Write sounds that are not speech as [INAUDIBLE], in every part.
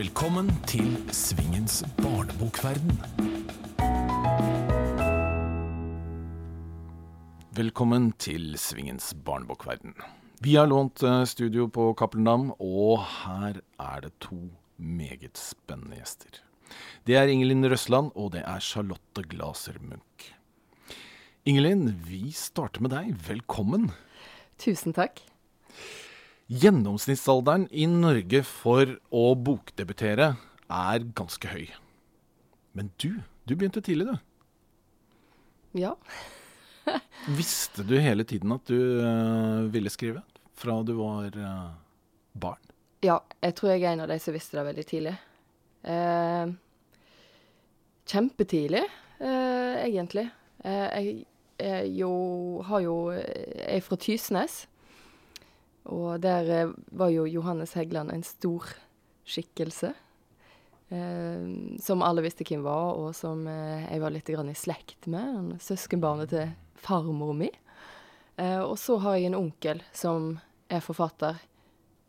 Velkommen til Svingens barnebokverden. Velkommen til Svingens barnebokverden. Vi har lånt eh, studio på Cappelen Dam, og her er det to meget spennende gjester. Det er Ingelin Røsland, og det er Charlotte Glaser Munch. Ingelin, vi starter med deg. Velkommen. Tusen takk. Gjennomsnittsalderen i Norge for å bokdebutere er ganske høy. Men du, du begynte tidlig, du. Ja. [LAUGHS] [LAUGHS] Visste du hele tiden at du uh, ville skrive? Fra du var uh, barn? Ja, jeg tror jeg er en av de som visste det veldig tidlig. Uh, kjempetidlig, egentlig. Jeg, jeg jo, har jo Jeg er fra Tysnes. Og der eh, var jo Johannes Heggeland en stor skikkelse. Eh, som alle visste hvem var, og som eh, jeg var litt i slekt med. Søskenbarnet til farmor mi. Eh, og så har jeg en onkel som er forfatter,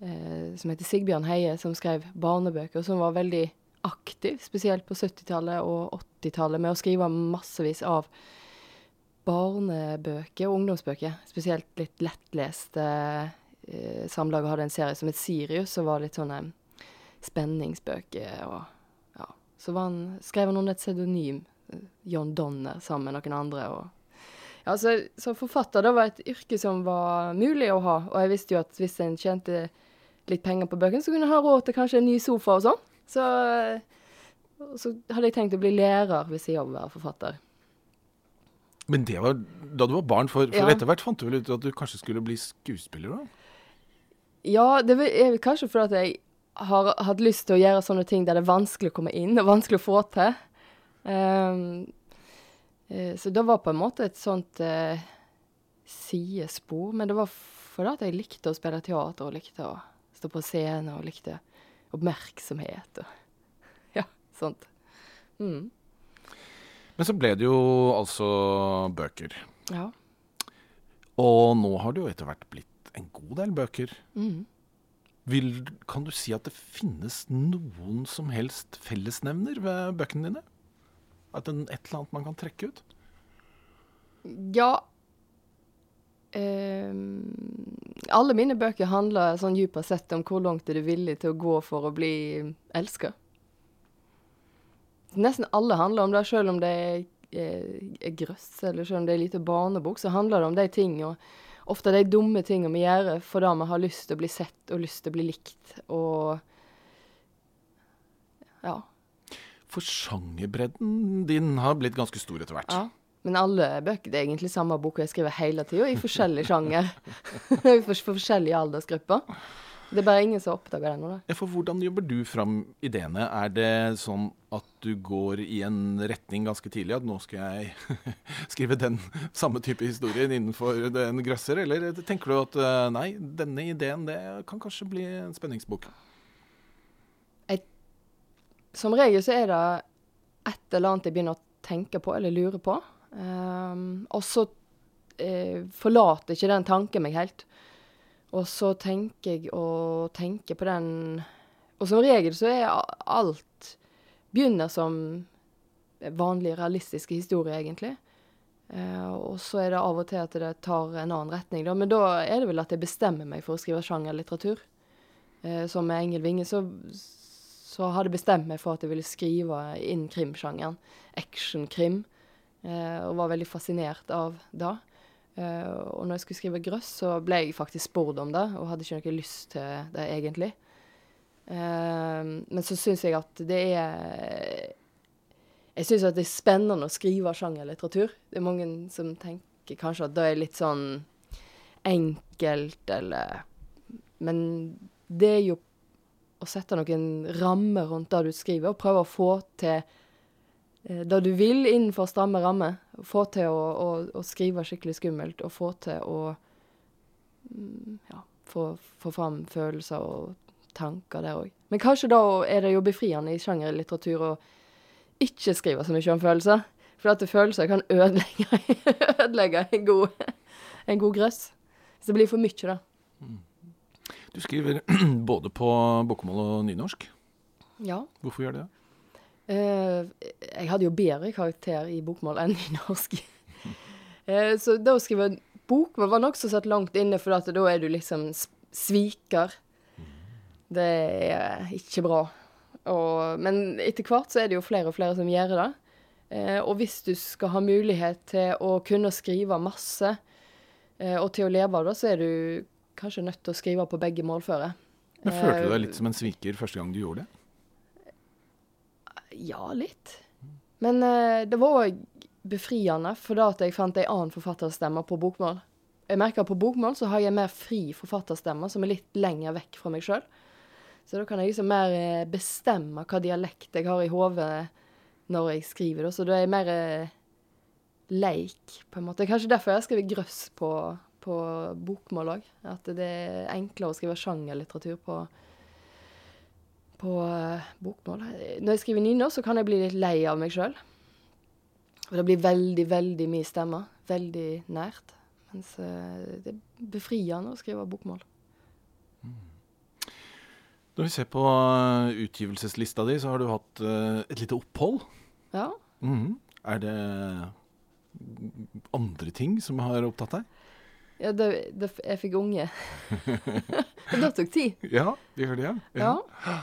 eh, som heter Sigbjørn Heie, som skrev barnebøker, som var veldig aktiv, spesielt på 70-tallet og 80-tallet, med å skrive massevis av barnebøker og ungdomsbøker. Spesielt litt lettleste. Eh, Samlaget hadde en serie som het Sirius, som var litt sånne spenningsbøker. og ja. Så var han, skrev han under et pseudonym, eh, John Donner, sammen med noen andre. og ja, så, så forfatter det var et yrke som var mulig å ha, og jeg visste jo at hvis en tjente litt penger på bøkene, så kunne en ha råd til kanskje en ny sofa og sånn. Så, så hadde jeg tenkt å bli lærer hvis jeg å være forfatter. Men det var da du var barn, for, for Ja. etter hvert fant du vel ut at du kanskje skulle bli skuespiller? da? Ja, det er kanskje fordi jeg har hatt lyst til å gjøre sånne ting der det er vanskelig å komme inn, og vanskelig å få til. Um, så det var på en måte et sånt uh, sidespor, men det var fordi jeg likte å spille teater, og likte å stå på scenen og likte oppmerksomhet, og [LAUGHS] ja, sånt. Mm. Men så ble det jo altså bøker. Ja. Og nå har det jo etter hvert blitt en god del bøker. Mm. Vil, kan du si at det finnes noen som helst fellesnevner ved bøkene dine? At er et eller annet man kan trekke ut? Ja ehm, Alle mine bøker handler sånn dypere sett om hvor langt er du villig til å gå for å bli elska. Nesten alle handler om det, selv om det er, er, er grøss, eller selv om det er lite barnebok, så handler det om de ting, og ofte de dumme tingene vi gjør fordi vi har lyst til å bli sett og lyst til å bli likt, og ja. For sjangerbredden din har blitt ganske stor etter hvert. Ja. Men alle bøker det er egentlig samme bok, jeg skriver hele tida i forskjellig sjanger. [LAUGHS] for, for forskjellige aldersgrupper. Det er bare ingen som oppdager det nå, da. For hvordan jobber du fram ideene? Er det sånn at du går i en retning ganske tidlig, at nå skal jeg [LAUGHS] skrive den samme type historien innenfor en grøsser, eller tenker du at eh, nei, denne ideen det kan kanskje bli en spenningsbok? Som regel så er det et eller annet jeg begynner å tenke på eller lure på. Um, og så eh, forlater ikke den tanken meg helt. Og så tenker jeg og tenker på den Og som regel så er alt Begynner som vanlig realistiske historier, egentlig. Uh, og så er det av og til at det tar en annen retning, da. Men da er det vel at jeg bestemmer meg for å skrive sjangerlitteratur. Uh, som med Engel Vinge' så, så hadde jeg bestemt meg for at jeg ville skrive inn krimsjangeren. Actionkrim. Uh, og var veldig fascinert av det. Eh, og når jeg skulle skrive grøss, så ble jeg faktisk spurt om det, og hadde ikke noe lyst til det egentlig. Uh, men så syns jeg at det er Jeg syns at det er spennende å skrive sjangerlitteratur. Det er mange som tenker kanskje at det er litt sånn enkelt, eller Men det er jo å sette noen rammer rundt det du skriver, og prøve å få til det du vil innenfor stramme rammer. Få til å, å, å skrive skikkelig skummelt, og få til å mm, ja, få, få fram følelser og tanker der òg. Men kanskje da er det jo befriende i sjangerlitteratur å ikke skrive så mye om følelser. For at følelser kan ødelegge, [LAUGHS] ødelegge en, god, en god grøss. Hvis det blir for mye, da. Du skriver [CLEARS THROAT] både på bokmål og nynorsk. Ja. Hvorfor gjør du det? Eh, jeg hadde jo bedre karakter i bokmål enn i norsk. [LAUGHS] Eh, så det å skrive bokmål var nokså satt langt inne, for da er du liksom sviker. Det er ikke bra. Og, men etter hvert så er det jo flere og flere som gjør det. Eh, og hvis du skal ha mulighet til å kunne skrive masse, og til å leve av det, så er du kanskje nødt til å skrive på begge målføre. Men Følte du deg litt som en sviker første gang du gjorde det? Ja, litt. Men eh, det var òg befriende, for da at jeg fant ei annen forfatterstemme på bokmål. Jeg merker at på bokmål så har jeg mer fri forfatterstemme, som er litt lenger vekk fra meg sjøl. Så da kan jeg liksom mer eh, bestemme hva dialekt jeg har i hodet når jeg skriver. Så da er jeg mer eh, leik, på en måte. Kanskje derfor jeg har skrevet grøss på, på bokmål òg. At det er enklere å skrive sjangerlitteratur på på eh, bokmål. Når jeg skriver nynorsk, så kan jeg bli litt lei av meg sjøl. For det blir veldig, veldig mye stemmer. Veldig nært. Mens eh, det er befriende å skrive bokmål. Når vi ser på eh, utgivelseslista di, så har du hatt et lite opphold. Ja. Mhm. Er det andre ting som har opptatt deg? Ja det, det, jeg fikk unge. [LAUGHS] det tok tid. Ja, det gjør det, Ja.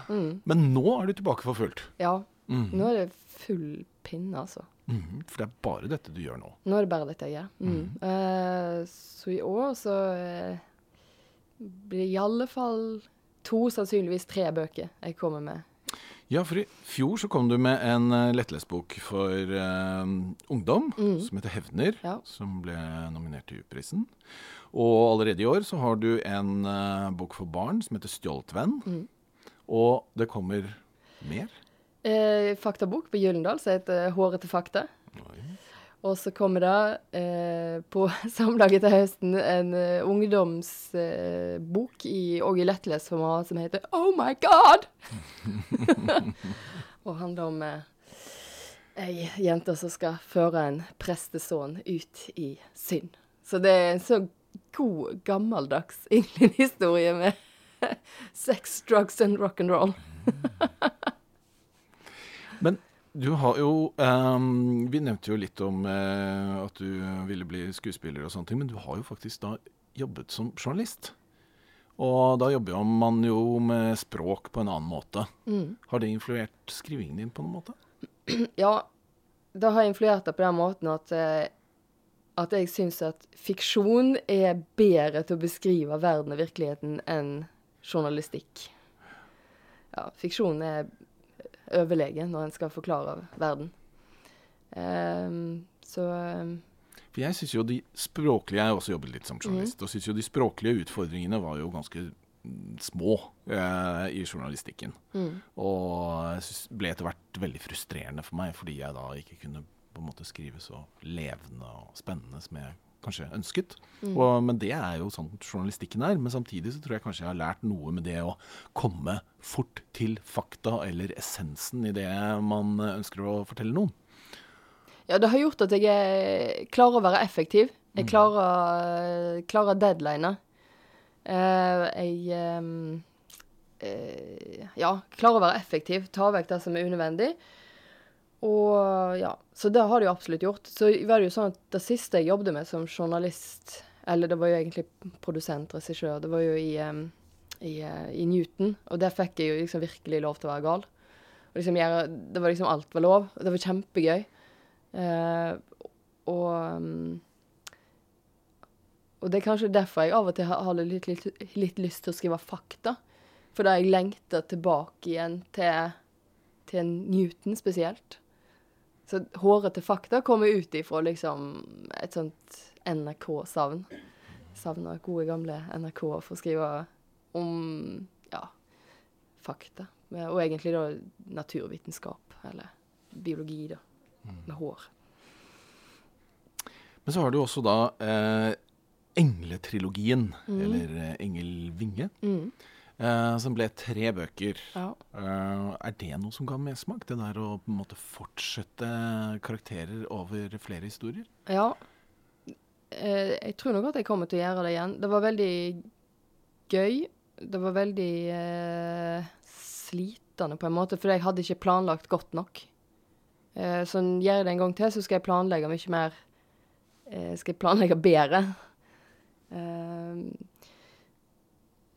Mm. Men nå er du tilbake for fullt. ja. Mm. Nå er det full pinne, altså. Mm. For det er bare dette du gjør nå. Nå er det bare dette jeg gjør. Mm. Eh, så i år så uh, blir det i alle fall to, sannsynligvis tre bøker jeg kommer med. Ja, for i fjor så kom du med en lettlesbok lettlestbok for uh, ungdom mm. som heter 'Hevner', Ja. som ble nominert til U-prisen. Og allerede i år så har du en uh, bok for barn som heter 'Stjålet venn'. Mhm. Og det kommer mer. Eh, faktabok på Gyllendal som heter 'Hårete fakta'. Og så kommer det eh, på [LAUGHS] samlaget til høsten en uh, ungdomsbok bok i, Åge i lettlesformat som heter 'Oh my God'! [LAUGHS] og handler om eh, ei jente som skal føre en prestesønn ut i synd. Så det er en så god, gammeldags [LAUGHS] England-historie med sex, drugs and rock'n'roll. Men du har jo um, Vi nevnte jo litt om uh, at du ville bli skuespiller og sånne ting, men du har jo faktisk da jobbet som journalist. Og da jobber jo man jo med språk på en annen måte. Mm. Har det influert skrivingen din på noen måte? [CLEARS THROAT] Ja, det har influert det på den måten at, eh, at jeg syns at fiksjon er bedre til å beskrive verden og virkeligheten enn journalistikk. Ja, fiksjon er overlegen når en skal forklare verden. Um, så um. For jeg syns jo de språklige Jeg har også jobbet litt som journalist, og syns jo de språklige utfordringene var jo ganske mm, små eh, i journalistikken. mm, Og synes ble etter hvert veldig frustrerende for meg, fordi jeg da ikke kunne på en måte skrive så levende og spennende som jeg kanskje ønsket. mm. Og, men det er jo sånn journalistikken er. Men samtidig så tror jeg kanskje jeg har lært noe med det å komme fort til fakta eller essensen i det man ønsker å fortelle noen. Ja, det har gjort at jeg er, klarer å være effektiv. Jeg klarer, klarer deadliner. Eh, jeg eh, Ja, klarer å være effektiv. Ta vekk det som er unødvendig. Og ja, Så det har det jo absolutt gjort. Så var det jo sånn at det siste jeg jobbet med som journalist, eller det var jo egentlig produsent, regissør, det var jo i, i, eh, i Newton. Og der fikk jeg jo liksom virkelig lov til å være gal. Og liksom gjøre, det var liksom alt var lov. og Det var kjempegøy. Eh, og Og det er kanskje derfor jeg av og til har litt, litt, litt lyst til å skrive fakta. For da jeg lengter tilbake igjen til, til Newton spesielt. Så hårete fakta kommer ut ifra liksom et sånt NRK-savn. Savner gode, gamle NRK for å skrive om ja, fakta. Og egentlig da naturvitenskap, eller biologi, da. Med hår. Men så har du også da eh, Engletrilogien, mm. eller Engelvinge. Engel Mm. Eh, som ble tre bøker. Ja. Uh, er det noe som ga mersmak? Det der å på en måte fortsette karakterer over flere historier? Ja. Uh, jeg tror nok at jeg kommer til å gjøre det igjen. Det var veldig gøy. Det var veldig slitende slit... på en måte, for jeg hadde ikke planlagt godt nok. Så gjør jeg det en gang til, så skal jeg planlegge mye mer Skal jeg planlegge bedre. Eh,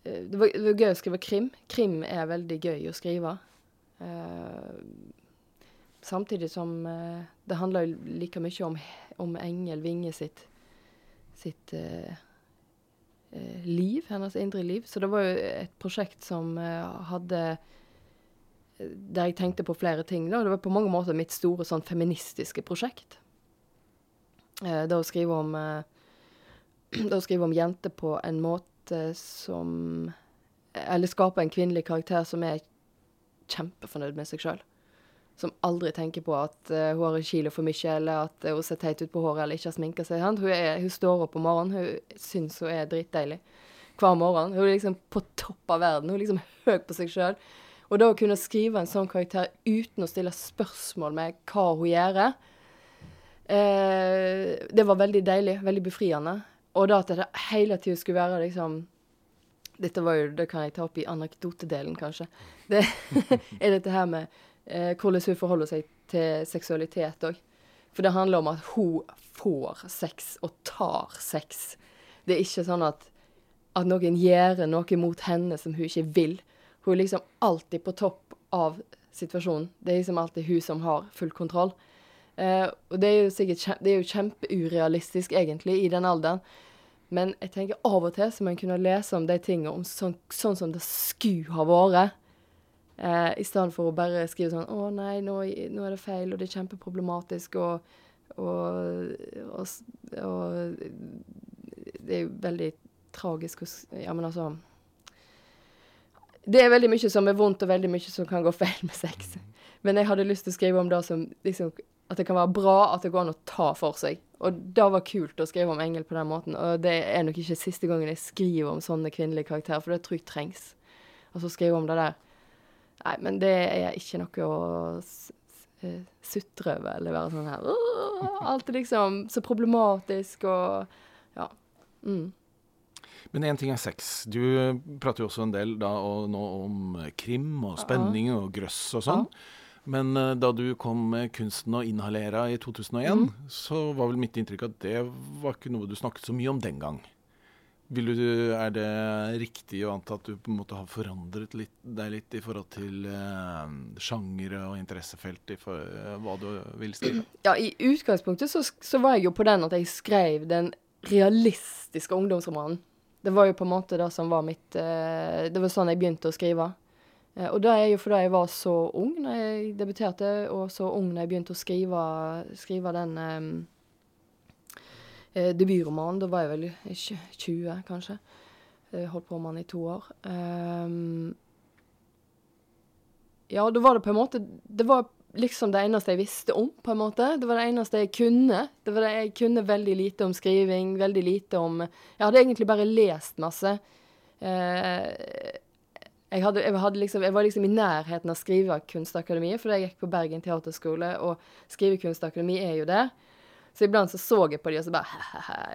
det, var, det, var, gøy å skrive krim. Krim er veldig gøy å skrive. Eh, samtidig som eh, det handler like mye om, om Engel Vinge sitt, sitt eh, liv, hennes indre liv. Så det var jo et prosjekt som hadde der jeg tenkte på flere ting. Da. Det var på mange måter mitt store sånn feministiske prosjekt. Eh, det å skrive om eh, [CLEARS THROAT] Det å skrive om jenter på en måte som Eller skape en kvinnelig karakter som er kjempefornøyd med seg sjøl. Som aldri tenker på at uh, en kilo for mye, eller at uh, hun ser teit ut på håret eller ikke har sminka seg. Hun, er, hun, står opp om morgenen, hun syns hun er dritdeilig hver morgen. Hun er liksom på topp av verden. Hun er liksom høy på seg sjøl. Og da å kunne skrive en sånn karakter uten å stille spørsmål med hva hun gjør, eh, det var veldig deilig. Veldig befriende. Og da at det hele tida skulle være liksom Dette var jo, det kan jeg ta opp i anekdotedelen, kanskje. Det [LAUGHS] er dette her med eh, hvordan hun forholder seg til seksualitet òg. For det handler om at hun får sex, og tar sex. Det er ikke sånn at, at noen gjør noe mot henne som hun ikke vil. Hun er liksom alltid på topp av situasjonen. Det er liksom alltid hun som har full kontroll. Eh, og det er jo sikkert det er jo kjempeurealistisk, egentlig, i den alderen. Men jeg tenker av og til så må en kunne lese om de tingene om sånn, sånn, som det skulle ha vært. Eh, I stedet for å bare skrive sånn 'Å nei, nå, nå, er det feil, og det er kjempeproblematisk', og, og, og, og Det er jo veldig tragisk Ja, men altså det er veldig mye som er vondt, og veldig mye som kan gå feil med sex. Men jeg hadde lyst til å skrive om det som liksom, At det kan være bra, at det går an å ta for seg. Og det var kult å skrive om Engel på den måten. Og det er nok ikke siste gangen jeg skriver om sånne kvinnelige karakterer, for det tror jeg trengs. Og så skrive om det der. Nei, men det er ikke noe å eh, sutre over, eller være sånn her Alt er liksom så problematisk og Ja. Mm. Men én ting er sex. Du prater jo også en del da og nå om krim og spenning og grøss og sånn. Men uh, da du kom med 'Kunsten å inhalere' i 2001, mm. så var vel mitt inntrykk at det var ikke noe du snakket så mye om den gang. Du, er det riktig å anta at du på en måte har forandret litt, deg litt i forhold til eh, sjangere og interessefelt i for, eh, hva du vil skrive? [CLEARS THROAT] Ja, i utgangspunktet så, så, var jeg jo på den at jeg skrev den realistiske ungdomsromanen. Det var jo på en måte det som var mitt eh, Det var sånn jeg begynte å skrive. Eh, og det er jo fordi jeg var så ung når jeg debuterte, og så ung når jeg begynte å skrive, skrive den eh, eh debutromanen. Da var jeg vel 20, kanskje. Jeg holdt på med den i to år. Um, ja, da var det på en måte Det var liksom det eneste jeg visste om, på en måte. Det var det eneste jeg kunne. Det var det Jeg kunne veldig lite om skriving, veldig lite om Jeg hadde egentlig bare lest masse. Eh, jeg, hadde, jeg, hadde liksom, jeg, var liksom i nærheten av Skrivekunstakademiet, fordi jeg gikk på Bergen teaterskole, og Skrivekunstakademi er jo der. Så iblant så så jeg på de og så bare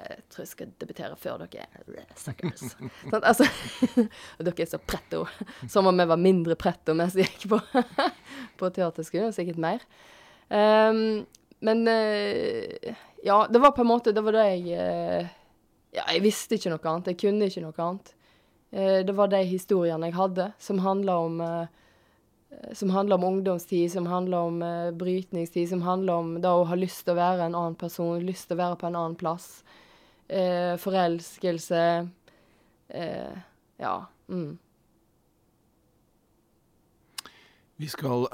Jeg tror jeg skal debutere før dere. Suckers. [LAUGHS] sånn, altså, [LAUGHS] dere er så pretto. Som om jeg var mindre pretto mens jeg gikk på, [LAUGHS] på teaterskolen. Sikkert mer. Um, men uh, ja, det var på en måte Det var det jeg uh, Ja, jeg visste ikke noe annet. Jeg kunne ikke noe annet. Uh, det var de historiene jeg hadde, som handla om Eh, som handler om ungdomstid, som handler om uh, brytningstid, som handler om da å ha lyst til å være en annen person, lyst til å være på en annen plass. Uh, forelskelse. Uh, ja. Mm. Vi skal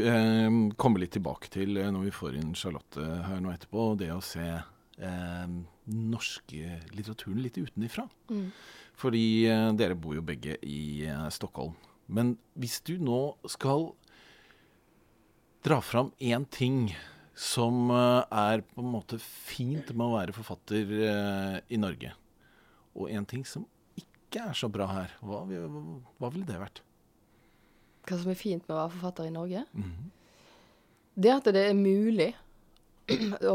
[CLEARS THROAT] komme litt tilbake til når vi får inn Charlotte her nå etterpå, det å se eh, norske litteraturen litt utenifra. Mm. Fordi dere bor jo begge i Stockholm. Men hvis du nå skal dra fram én ting som eh, er på en måte fint med å være forfatter eh, i Norge, og en ting som ikke er så bra her, hva, hva ville det vært? Hva som er fint med å være forfatter i Norge? Mm -hmm. Det at det er mulig,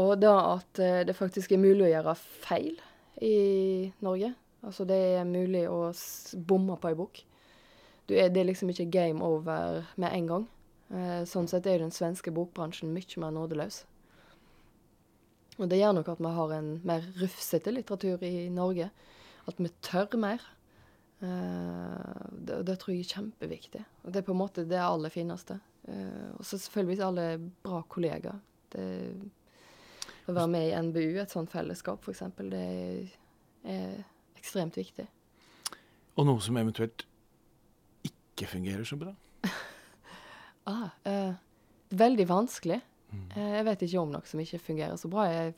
og da at eh, det faktisk er mulig å gjøre feil i Norge. Altså det er mulig å bomme på ei bok. du det er liksom ikke game over med en gang. Eh, sånn sett er jo den svenske bokbransjen mye mer nådeløs. Og det gjør nok at vi har en mer rufsete litteratur i Norge. At vi tør mer. Eh, det, det, tror jeg er kjempeviktig. Og det er på en måte det aller fineste. Eh, og så selvfølgelig alle bra kollegaer. Det, å være med i NBU, et sånt fellesskap f.eks., det er ekstremt viktig. Og noe som eventuelt ikke fungerer så bra? [LAUGHS] ah, eh, veldig vanskelig. Mm. Eh, jeg vet ikke om noe som ikke fungerer så bra. Jeg,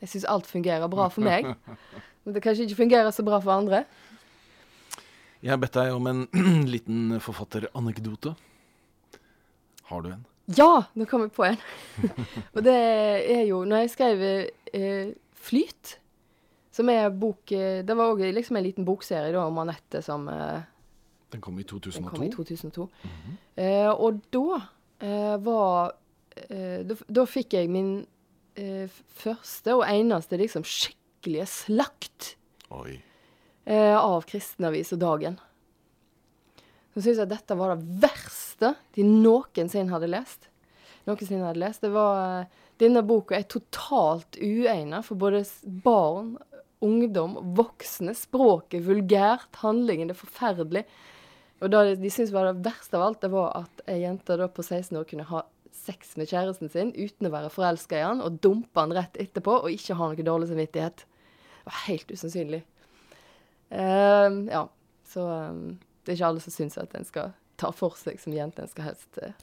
jeg syns alt fungerer bra for meg. [LAUGHS] Men det kanskje ikke fungerer så bra for andre. Jeg har bedt deg om en [CLEARS THROAT] liten forfatteranekdote. Har du en? Ja! Nå kom jeg på en. [LAUGHS] og det er jo Når jeg skrev eh, Flyt, som er bok eh, Det var òg liksom en liten bokserie da, om Anette som eh, Den kom i 2002? Den kom i 2002. Mm -hmm. eh, og da eh, var eh, da, da, fikk jeg min første og eneste liksom skikkelige slakt av Kristenavis og Dagen. Så syns jeg dette var det verste de noensinne hadde lest. Noensinne hadde lest. Det var, denne boka er totalt uegnet for både barn, ungdom, voksne. Språket vulgært, handlingen det er forferdelig. Og det de syntes det verste av alt, det var at ei jente på 16 år kunne ha sex med kjæresten sin uten å være forelska i han, og dumpe han rett etterpå og ikke ha noe dårlig samvittighet. Det var helt usannsynlig. Uh, ja, så um, det er ikke alle som syns at en skal ta for seg som jente. En skal helst uh...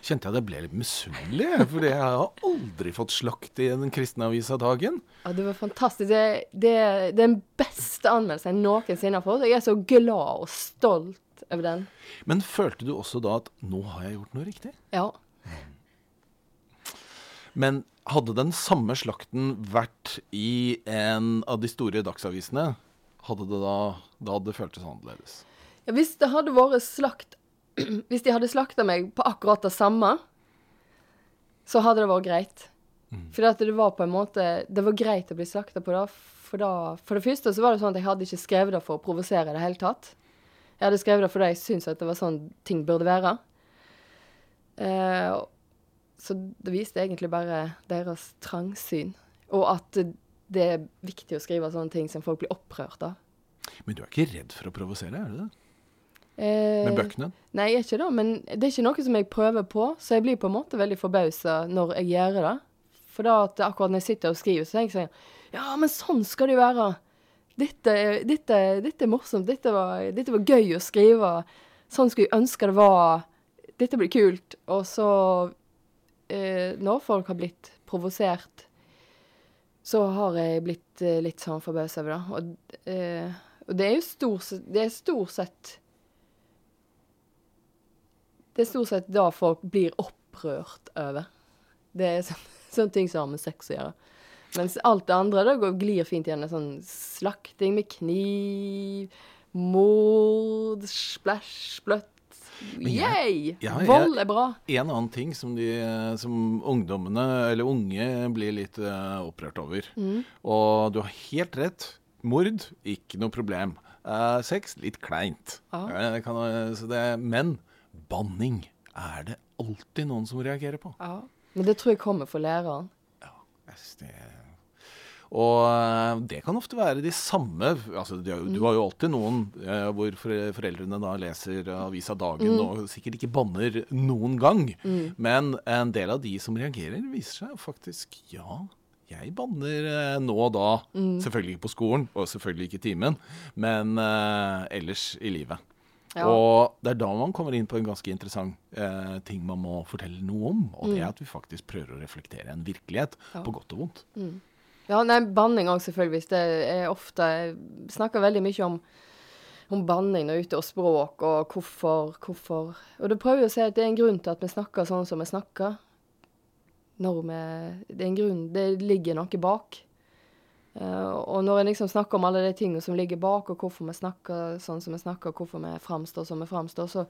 Kjente jeg at jeg ble litt misunnelig, for jeg har aldri fått slakt i den kristne avisa Dagen. Ja, Det var fantastisk. Det, det, det er den beste anmeldelsen jeg noensinne har fått. Jeg er så glad og stolt over den. Men følte du også da at nå har jeg gjort noe riktig? Ja. Men hadde den samme slakten vært i en av de store dagsavisene, hadde det da, da hadde det føltes annerledes? Ja, hvis det hadde vært slakt [CLEARS THROAT] Hvis de hadde slakta meg på akkurat det samme, så hadde det vært greit. Mm. For det var på en måte Det var greit å bli slakta på det. For, da, for det første så var det sånn at jeg hadde ikke skrevet det for å provosere i det hele tatt. Jeg hadde skrevet det fordi jeg syntes at det var sånn ting burde være. Eh, så det viste egentlig bare deres trangsyn. Og at det er viktig å skrive sånne ting som folk blir opprørt av. Men du er ikke redd for å provosere, er du det? Eh, med bøkene? Nei, jeg er ikke det. Men det er ikke noe som jeg prøver på, så jeg blir på en måte veldig forbausa når jeg gjør det. For da at akkurat når jeg sitter og skriver, så tenker jeg sånn Ja, men sånn skal det jo være. Dette, dette, dette er morsomt. Dette var, dette var, gøy å skrive. Sånn skulle jeg ønske det var. Dette blir kult. Og så, eh, når folk har blitt provosert, så har jeg blitt eh, litt sånn forbausa over det. Og, eh, og det er jo stort, det er stort sett det er stort sett da folk blir opprørt over. Det er sånne, [LAUGHS] sånne ting som har med sex å gjøre. Mens alt det andre da går, glir fint igjen. Sånn slakting med kniv, mord, splash, bløtt. Yay! Ja, Vold er bra. En annen ting som, de, som ungdommene, eller unge, blir litt uh, opprørt over. Mm. Og du har helt rett. Mord, ikke noe problem. Uh, sex, litt kleint. Ah. Uh, kan, det, men banning er det alltid noen som reagerer på. Ja, Men det tror jeg kommer for læreren. Ja, det og eh, det kan ofte være de samme altså Du har jo alltid noen eh, hvor foreldrene da leser avisa Dagen mm. og sikkert ikke banner noen gang. Mm. Men en del av de som reagerer, viser seg faktisk ja. Jeg banner eh, nå og da. Mm. Selvfølgelig ikke på skolen, og selvfølgelig ikke i timen, men eh, ellers i livet. Ja. Og det er da man kommer inn på en ganske interessant eh, ting man må fortelle noe om. Og mm. det er at vi faktisk prøver å reflektere en virkelighet, ja. på godt og vondt. Mm. Ja, nei, banning òg, selvfølgelig. Det er ofte Jeg snakker veldig mye om, om banning og ute og språk og hvorfor, hvorfor Og det prøver å si at det er en grunn til at vi snakker sånn som vi snakker. Når vi Det er en grunn Det ligger noe bak. Uh, og når en liksom snakker om alle de tingene som ligger bak, og hvorfor vi snakker sånn som vi snakker, og hvorfor vi framstår som vi framstår, så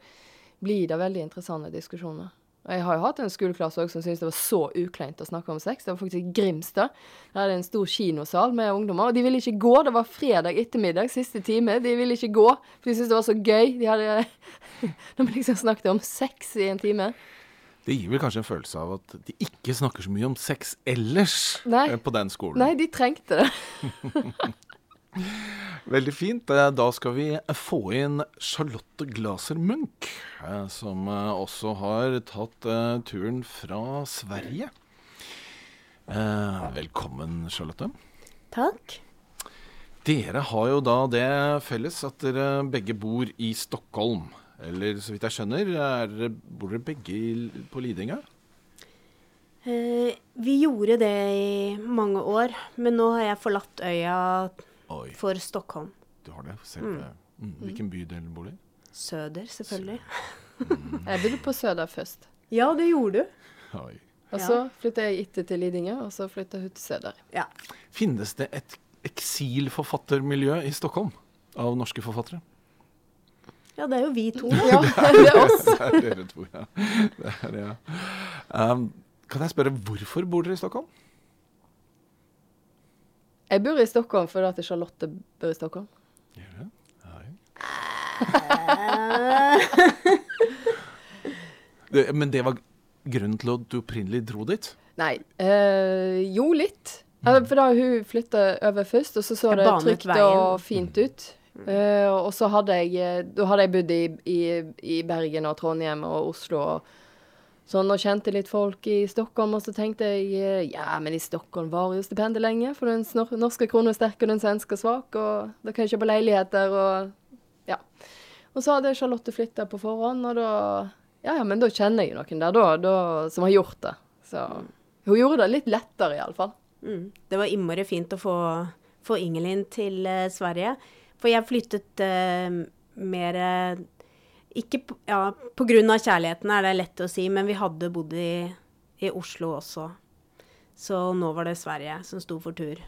blir det veldig interessante diskusjoner. Og jeg har jo hatt en skoleklasse også som syntes det var så ukleint å snakke om sex. Det var faktisk i Grimstad. Der er det en stor kinosal med ungdommer. Og de ville ikke gå. Det var fredag ettermiddag, siste time. De ville ikke gå, for de syntes det var så gøy. De hadde [LAUGHS] De liksom snakket om sex i en time. Det gir vel kanskje en følelse av at de ikke snakker så mye om sex ellers Nei. eh, på den skolen. Nei, de trengte det. [LAUGHS] Veldig fint. Eh, Da skal vi få inn Charlotte Glaser Munch, eh, som også har tatt turen fra Sverige. Eh, Velkommen, Charlotte. Takk. Dere har jo da det felles at dere begge bor i Stockholm. Eller så vidt jeg skjønner, er bor dere begge på Lidinga? Eh, vi gjorde det i mange år, men nå har jeg forlatt øya Oi, for Stockholm. du har det? Selv, mm. Hvilken bydel bor du i? Søder, selvfølgelig. [LAUGHS] Jeg bodde på Søder først. Ja, det gjorde du. Oi. Og Ja. så flytta jeg etter til Lidinga, og så flytta hun til Søder. Ja. Finnes det et eksilforfattermiljø i Stockholm av norske forfattere? Ja, det er jo vi to. [LAUGHS] Ja, det er oss. Det er dere to, ja. Det er ja. Um, kan jeg spørre, hvorfor bor dere i Stockholm? Jeg bor i Stockholm fordi at Charlotte bor i Stockholm. Gjør det? Nei. [LAUGHS] Det, men det var grunnen til at du opprinnelig dro dit? Nei. Eh, jo, litt. Ja, For da hun flytta over først, og så så det trygt og fint ut. Eh, og så hadde jeg eh, hadde jeg bodd i, i, i Bergen og Trondheim og Oslo og sånn, og kjente litt folk i Stockholm. Og så tenkte jeg eh, ja, men i Stockholm varer jo stipendet lenge, for den norske kronen er sterk og den svenske er svak, og da kan jeg kjøpe leiligheter og ja. Og så hadde Charlotte flytta på forhånd, og da Ja, ja, men da kjenner jeg noen der, da, da, som har gjort det. Så hun gjorde det litt lettere, iallfall. Mm. Det var innmari fint å få, få Ingelin til Sverige. For jeg flyttet uh, mer eh, Ikke på, ja, på grunn av kjærligheten, er det lett å si, men vi hadde bodd i, i Oslo også. Så nå var det Sverige som sto for tur.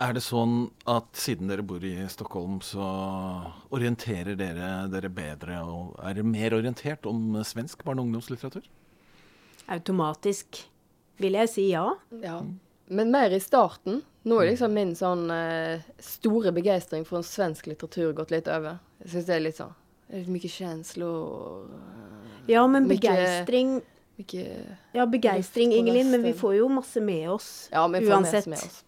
Er det sånn at siden dere bor i Stockholm, så orienterer dere dere bedre og er dere mer orientert om svensk barne- og ungdomslitteratur? Automatisk vil jeg si ja. Ja. Men mer i starten. Nå er liksom min sånn uh, store begeistring for en svensk litteratur gått litt over. Jeg syns det er litt sånn det litt mye känslor Ja, men begeistring Ja, begeistring, Ingelin, men vi får jo masse med oss. Ja, vi får Uansett. med oss.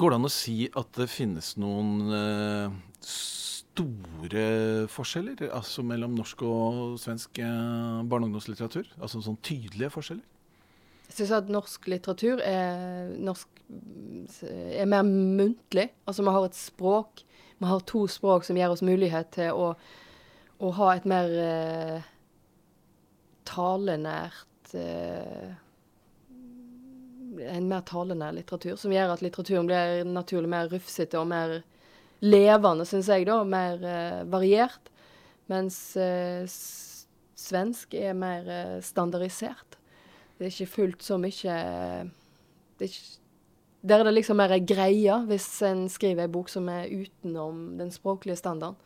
Går det an å si at det finnes noen uh, store forskjeller altså mellom norsk og svensk uh, barne- og ungdomslitteratur? Altså sånn tydelige forskjeller? Jeg syns at norsk litteratur er, norsk, er mer muntlig. Altså vi har et språk. Vi har to språk som gir oss mulighet til å, å ha et mer eh, talenært eh, En mer talenær litteratur, som gjør at litteraturen blir naturlig mer rufsete og mer levende, syns jeg, da. Mer eh, variert. Mens eh, svensk er mer eh, standardisert. Det er ikke fullt så mye det er ikke, Der er det liksom mer greia hvis en skriver ei bok som er utenom den språklige standarden.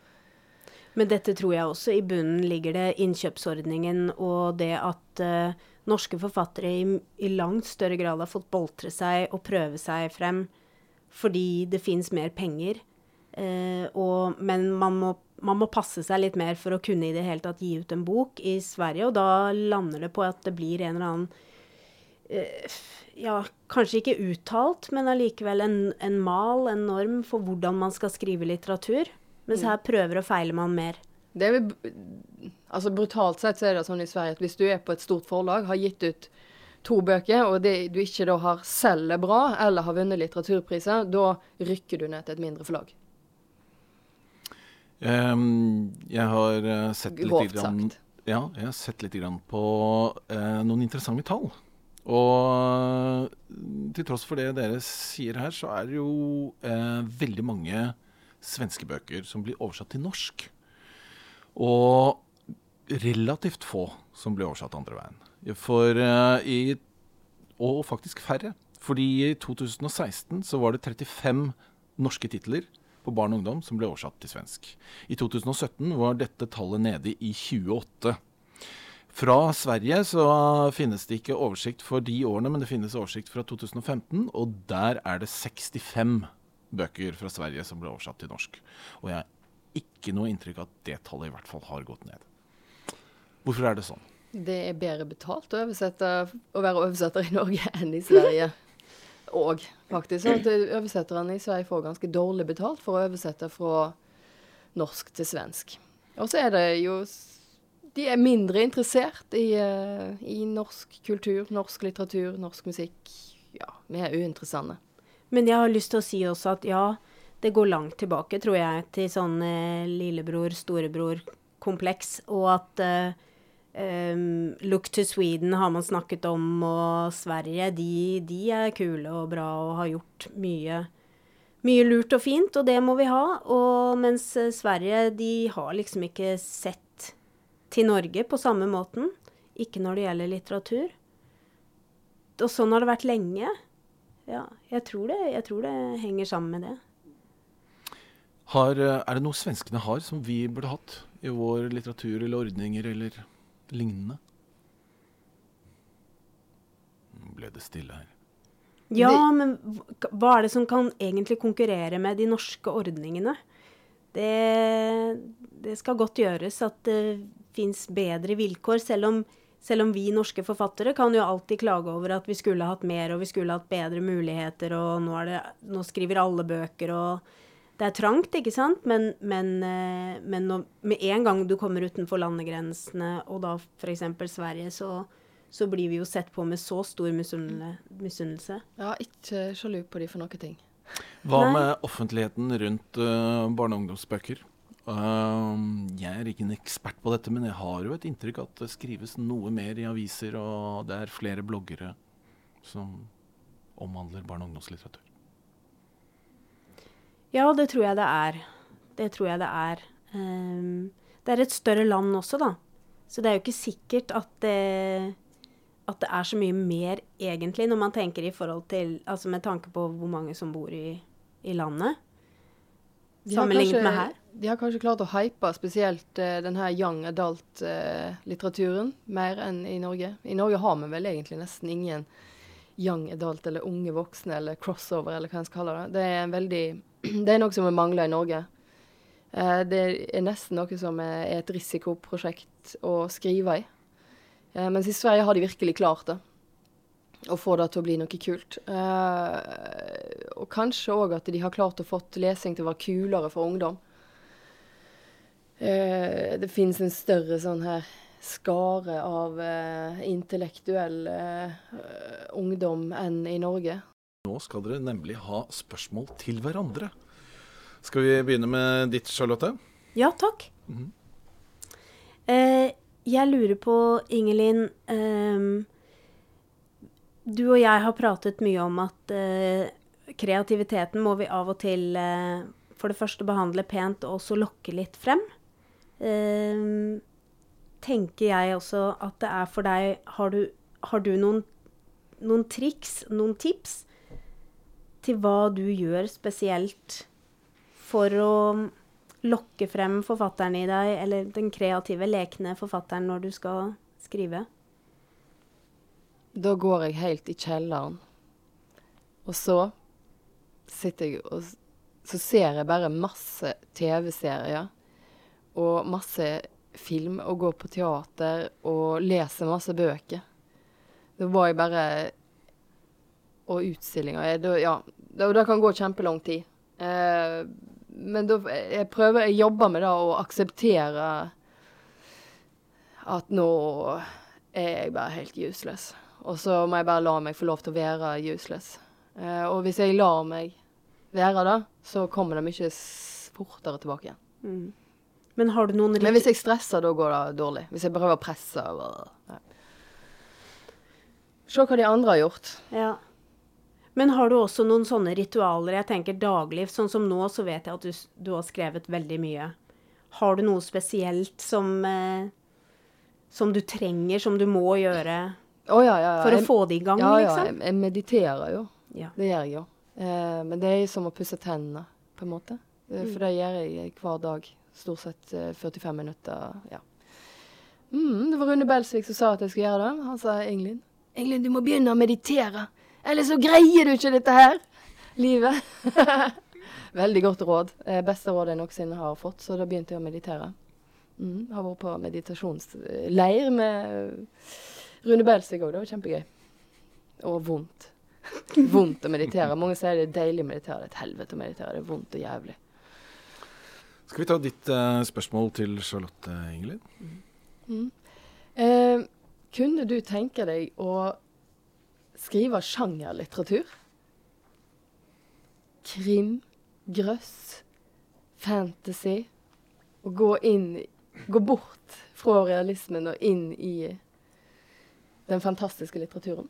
Men dette tror jeg også i bunnen ligger det innkjøpsordningen og det at uh, norske forfattere i, i langt større grad har fått boltre seg og prøve seg frem fordi det fins mer penger. Uh, og, men man må, man må passe seg litt mer for å kunne i det hele tatt gi ut en bok i Sverige, og da lander det på at det blir en eller annen ja, kanskje ikke uttalt, men allikevel en, en mal, en norm for hvordan man skal skrive litteratur. Mens her prøver og feiler man mer. Det er, vel- altså Brutalt sett så er det sånn i Sverige at hvis du er på et stort forlag, har gitt ut to bøker, og det, du ikke da har selger bra eller har vunnet litteraturpriser, da rykker du ned til et mindre forlag. Um, jeg har eh, sett litt Grovt grann. Ja, jeg har sett litt grann på uh, noen interessante tall. Og til tross for det dere sier her, så er det jo eh, veldig mange svenske bøker som blir oversatt til norsk. Og relativt få som blir oversatt andre veien. For eh, i Og faktisk færre. Fordi i 2016 så var det 35 norske titler på barn og ungdom som ble oversatt til svensk. I 2017 var dette tallet nede i 28. Fra Sverige så finnes det ikke oversikt for de årene, men det finnes oversikt fra 2015, og der er det 65 bøker fra Sverige som ble oversatt til norsk. Og jeg har ikke noe inntrykk av at det tallet i hvert fall har gått ned. Hvorfor er det sånn? Det er bedre betalt å, å være oversetter i Norge [LAUGHS] enn i Sverige. Og faktisk Og oversetterne i Sverige får ganske dårlig betalt for å oversette fra norsk til svensk. Og så er det jo De er mindre interessert i, uh, i norsk kultur, norsk litteratur, norsk musikk. Ja, vi er uinteressante. Men jeg har lyst til å si også at ja, det går langt tilbake, tror jeg, til sånn uh, lillebror-storebror-kompleks, og at uh, Um, Look to Sweden har man snakket om, og Sverige, de, de, er kule og bra og har gjort mye, mye lurt og fint, og det må vi ha. Og mens eh, Sverige, de har liksom ikke sett til Norge på samme måten. Ikke når det gjelder litteratur. Og sånn har det vært lenge. Ja, jeg tror det, jeg tror det henger sammen med det. Har, eh, er det noe svenskene har som vi burde hatt i vår litteratur eller ordninger eller lignende. Nå ble det stille her. Ja, men hva er det som kan egentlig konkurrere med de norske ordningene? Det, det skal godt gjøres at det fins bedre vilkår, selv om, selv om, vi norske forfattere kan jo alltid klage over at vi skulle hatt mer og vi skulle hatt bedre muligheter, og nå, det, nå skriver alle bøker og det er trangt, ikke sant, men, men, eh, men når, med en gang du kommer utenfor landegrensene, og da f.eks. Sverige, så, så, blir vi jo sett på med så stor misunnelse. Ja, ikke sjalu på de for noen ting. Hva Nei. med offentligheten rundt uh, barne- og ungdomsbøker? Uh, jeg er ikke en ekspert på dette, men jeg har jo et inntrykk at det skrives noe mer i aviser, og det er flere bloggere som omhandler barne- og ungdomslitteratur. Ja, det tror jeg det er. Det tror jeg det er. Um, det er et større land også, da. Så det er jo ikke sikkert at det, at det er så mye mer egentlig, når man tenker i forhold til Altså med tanke på hvor mange som bor i, i landet. Sammenlignet med her. De har kanskje klart å hype spesielt uh, denne young adult-litteraturen uh, mer enn i Norge. I Norge har vi vel egentlig nesten ingen young adult eller unge voksne eller crossover eller hva en skal kalle det. Det er veldig [CLEARS THROAT] det er noe som vi mangler i Norge. Eh, det er nesten noe som er et risikoprosjekt å skrive i. Eh, mens i Sverige har de virkelig klart det. Å få det til å bli noe kult. Eh, og kanskje òg at de har klart å fått lesing til å være kulere for ungdom. Eh, det finnes en større sånn her skare av eh, intellektuell eh, ungdom enn i Norge. Nå skal dere nemlig ha spørsmål til hverandre. Skal vi begynne med ditt, Charlotte? Ja, takk. Mm -hmm. eh, jeg lurer på, Ingelin eh, Du og jeg har pratet mye om at eh, kreativiteten må vi av og til eh, for det første behandle pent og også lokke litt frem. Ehm, tenker jeg også at det er for deg Har du, har du noen, noen triks, noen tips? til hva du gjør spesielt for å lokke frem forfatteren i deg, eller den kreative, lekne forfatteren når du skal skrive? Da går jeg helt i kjelleren. Og så sitter jeg og Så ser jeg bare masse TV-serier og masse film og gå på teater og lese masse bøker. Da var jeg bare og utstillinger. da, ja, det, det, kan gå kjempelang tid. Eh, men da jeg prøver Jeg jobber med det å akseptere at nå er jeg bare helt useless. Og så må jeg bare la meg få lov til å være useless. Eh, og hvis jeg lar meg være det, så kommer det mye fortere tilbake igjen. Mm. Men har du noen Men hvis jeg stresser, da går det dårlig. Hvis jeg prøver å presse. Ja. Se hva de andre har gjort. Ja. Men har du også noen sånne ritualer, jeg tenker daglig, sånn som nå, så vet jeg at du, du har skrevet veldig mye. Har du noe spesielt som, eh, som du trenger, som du må gjøre oh, ja, ja, ja. for å få det i gang, ja, liksom? Ja, jeg mediterer jo. Det gjør jeg jo. Eh, men det er som å pusse tennene, på en måte. Eh, mm. For det gjør jeg hver dag. Stort sett 45 eh, minutter. ja. Mm, det var Rune Belsvik som sa at jeg skulle gjøre det. Han sa Ingelin, Ingelin, du må begynne å meditere. Ellers så greier du ikke dette her livet. [LAUGHS] Veldig godt råd. Eh, beste råd jeg noensinne har fått, så da begynte jeg å meditere. Mm, har vært på meditasjonsleir med Rune Belsvik òg. Det var kjempegøy. Og vondt. [LAUGHS] vondt å meditere. Mange sier det er deilig å meditere. Det er et helvete å meditere. Det er vondt og jævlig. Skal vi ta ditt uh, spørsmål til Charlotte Ingelin? Mm. Eh, kunne du tenke deg å skrive sjangerlitteratur? Krim, grøss, fantasy. Og gå inn Gå bort fra realismen og inn i den fantastiske litteraturen.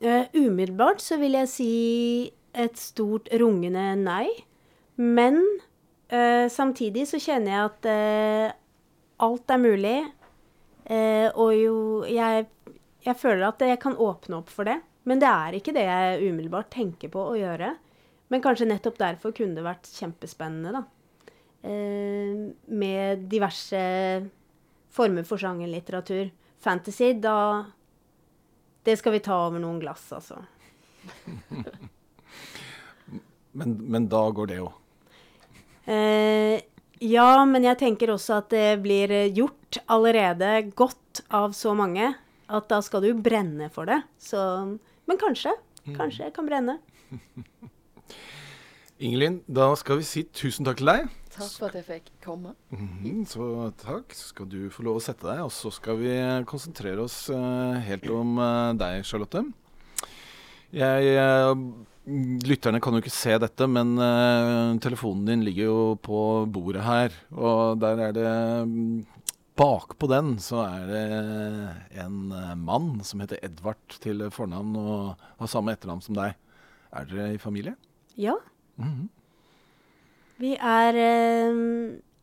Uh, umiddelbart så vil jeg si et stort rungende nei. Men uh, samtidig så kjenner jeg at uh, alt er mulig. og jo jeg, jeg føler at jeg kan åpne opp for det. Men det er ikke det jeg umiddelbart tenker på å gjøre. Men kanskje nettopp derfor kunne det vært kjempespennende, da. Med diverse former for sjangerlitteratur. Fantasy, da Det skal vi ta over noen glass, altså. [LAUGHS] men, men, da går det jo? Eh, ja, men jeg tenker også at det blir gjort allerede godt av så mange at da skal du brenne for det. Så men kanskje. Mm. Kanskje jeg kan brenne. [LAUGHS] Ingelin, da skal vi si tusen takk til deg. Takk for at jeg fikk komme. Mm, så takk. Så skal du få lov å sette deg, og så skal vi konsentrere oss uh, helt om uh, deg, Charlotte. Jeg uh, Lytterne kan jo ikke se dette, men telefonen din ligger jo på bordet her. Og der er det um, Bakpå den så er det en eh, mann som heter Edvard til fornavn og har samme etternavn som deg. Er dere i familie? Ja. Mm -hmm. Vi er eh,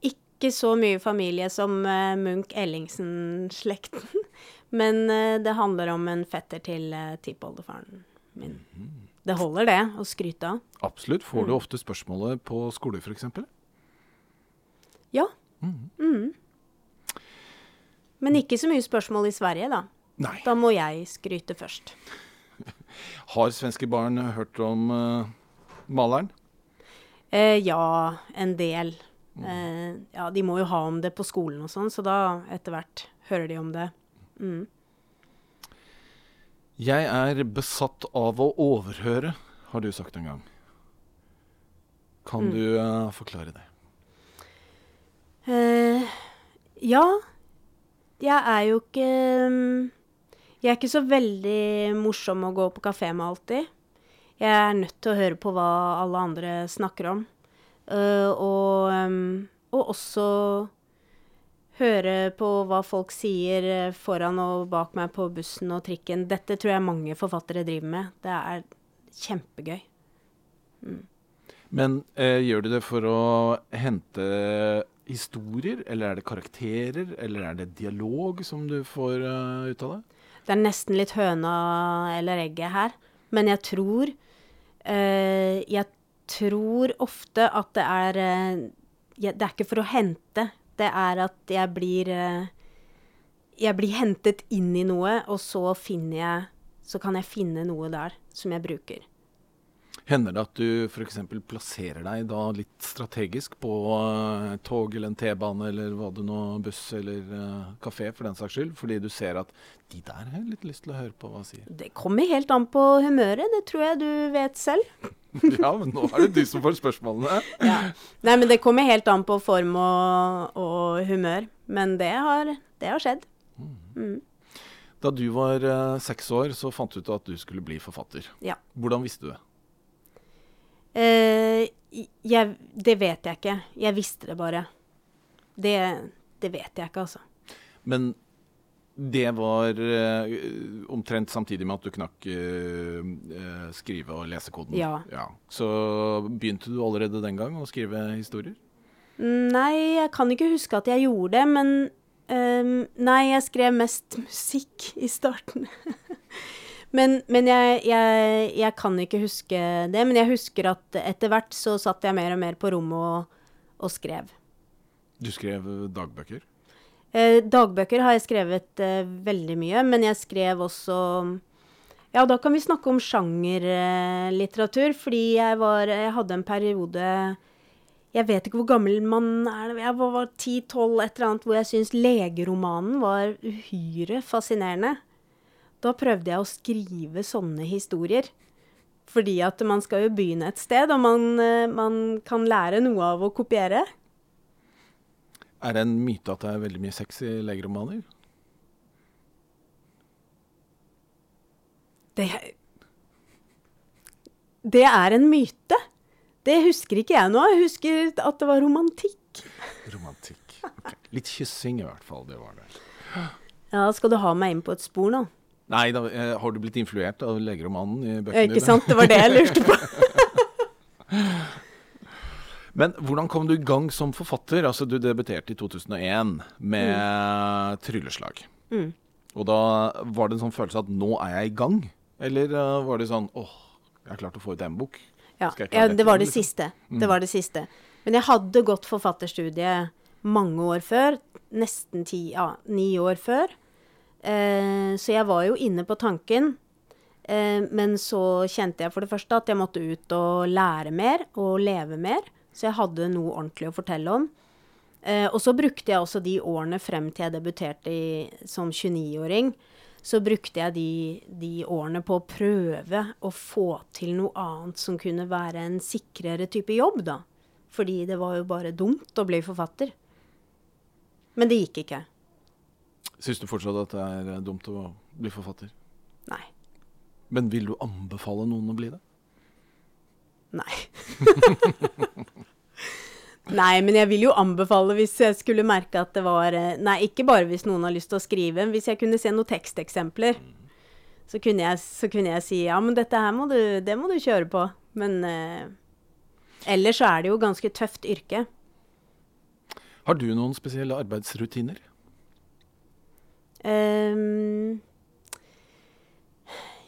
ikke så mye familie som uh, Munch-Ellingsen-slekten. [LAUGHS] Men uh, det handler om en fetter til uh, tippoldefaren min. Mm -hmm. Det holder, det, å skryte av. Absolutt. Får du mm. ofte spørsmålet på skole, f.eks.? Ja. Mm Mm. Men ikke så mye spørsmål i Sverige, da. Nei. Da må jeg skryte først. [LAUGHS] Har svenske barn hørt om uh, maleren? Eh, ja, en del. Mm. Eh, ja, de må jo ha om det på skolen og sånn, så da etter hvert hører de om det. Mm. Jeg er besatt av å overhøre, har du sagt en gang. Kan mm. du uh, forklare det? Uh, ja, jeg er jo ikke um, Jeg er ikke så veldig morsom å gå på kafé med alltid. Jeg er nødt til å høre på hva alle andre snakker om. Uh, og, um, og, også høre på hva folk sier foran og bak meg på bussen og trikken. Dette tror jeg mange forfattere driver med. Det er kjempegøy. Mm. Men eh, gjør du det for å hente historier, eller er det karakterer, eller er det dialog som du får uh, ut av det? Det er nesten litt høna eller egget her. Men jeg tror uh, Jeg tror ofte at det er uh, Det er ikke for å hente. Det er at jeg blir Jeg blir hentet inn i noe, og så finner jeg Så kan jeg finne noe der som jeg bruker. Hender det at du f.eks. plasserer deg da litt strategisk på uh, tog eller en T-bane eller hva du nå, buss eller uh, kafé for den saks skyld, fordi du ser at de der har litt lyst til å høre på hva sier? Det kommer helt an på humøret, det tror jeg du vet selv. [LAUGHS] ja, men nå er det du som får spørsmålene. ja. Nei, men det kommer helt an på form og, og humør. Men det har, det har skjedd. Mm. Mm. Da du var uh, seks år, så fant du ut at du skulle bli forfatter. Ja. Hvordan visste du det? Uh, jeg, det vet jeg ikke. Jeg visste det bare. Det, det vet jeg ikke, altså. Men det var eh, omtrent samtidig med at du knakk eh, skrive- og lesekoden? Ja. ja. Så begynte du allerede den gang å skrive historier? Nei, jeg kan ikke huske at jeg gjorde det, men um, Nei, jeg skrev mest musikk i starten. [LAUGHS] Men, men jeg, jeg, jeg, kan ikke huske det. Men jeg husker at etter hvert så satt jeg mer og mer på rommet og, og skrev. Du skrev dagbøker? Eh, dagbøker har jeg skrevet eh, veldig mye, men jeg skrev også Ja, da kan vi snakke om sjangerlitteratur, fordi jeg var Jeg hadde en periode Jeg vet ikke hvor gammel man er, jeg var 10-12, et eller annet, hvor jeg syntes legeromanen var uhyre fascinerende. Da prøvde jeg å skrive sånne historier. Fordi at man skal jo begynne et sted, og man, eh, man kan lære noe av å kopiere. Er det en myte at det er veldig mye sex i legeromaner? Det, det er en myte. Det husker ikke jeg nå. Jeg husker at det var romantikk. Romantikk. Okay. Litt kyssing i hvert fall, det var det. Ja, skal du ha meg inn på et spor nå? Nei, da, eh, har du blitt influert av legeromanen i bøkene dine? ikke sant? Det var det jeg lurte på. [LAUGHS] Men hvordan kom du i gang som forfatter? Altså, Du debuterte i 2001 med 'Trylleslag'. Mm. Og da var det en sånn følelse at nå er jeg i gang? Eller eh, var det sånn åh, jeg har klart å få ut en bok? Ja, ja, det var det liksom? siste. Mm. Det var det siste. Men jeg hadde gått forfatterstudiet mange år før. Nesten ti, ja, ni år før. Eh, så jeg var jo inne på tanken. Eh, men så kjente jeg for det første at jeg måtte ut og lære mer og leve mer. Så jeg hadde noe ordentlig å fortelle om. Eh, og så brukte jeg også de årene frem til jeg debuterte i, som 29-åring. Så brukte jeg de, de årene på å prøve å få til noe annet som kunne være en sikrere type jobb, da. Fordi det var jo bare dumt å bli forfatter. Men det gikk ikke. Syns du fortsatt at det er eh, dumt å bli forfatter? Nei. Men vil du anbefale noen å bli det? Nei. [LAUGHS] Nei, men jeg vil jo anbefale hvis jeg skulle merke at det var eh, Nei, ikke bare hvis noen har lyst til å skrive, men hvis jeg kunne se noen teksteksempler. Så kunne, jeg, så kunne jeg si ja, men dette her må du, det må du kjøre på. Men eh, ellers så er det jo ganske tøft yrke. Har du noen spesielle arbeidsrutiner? Ehm,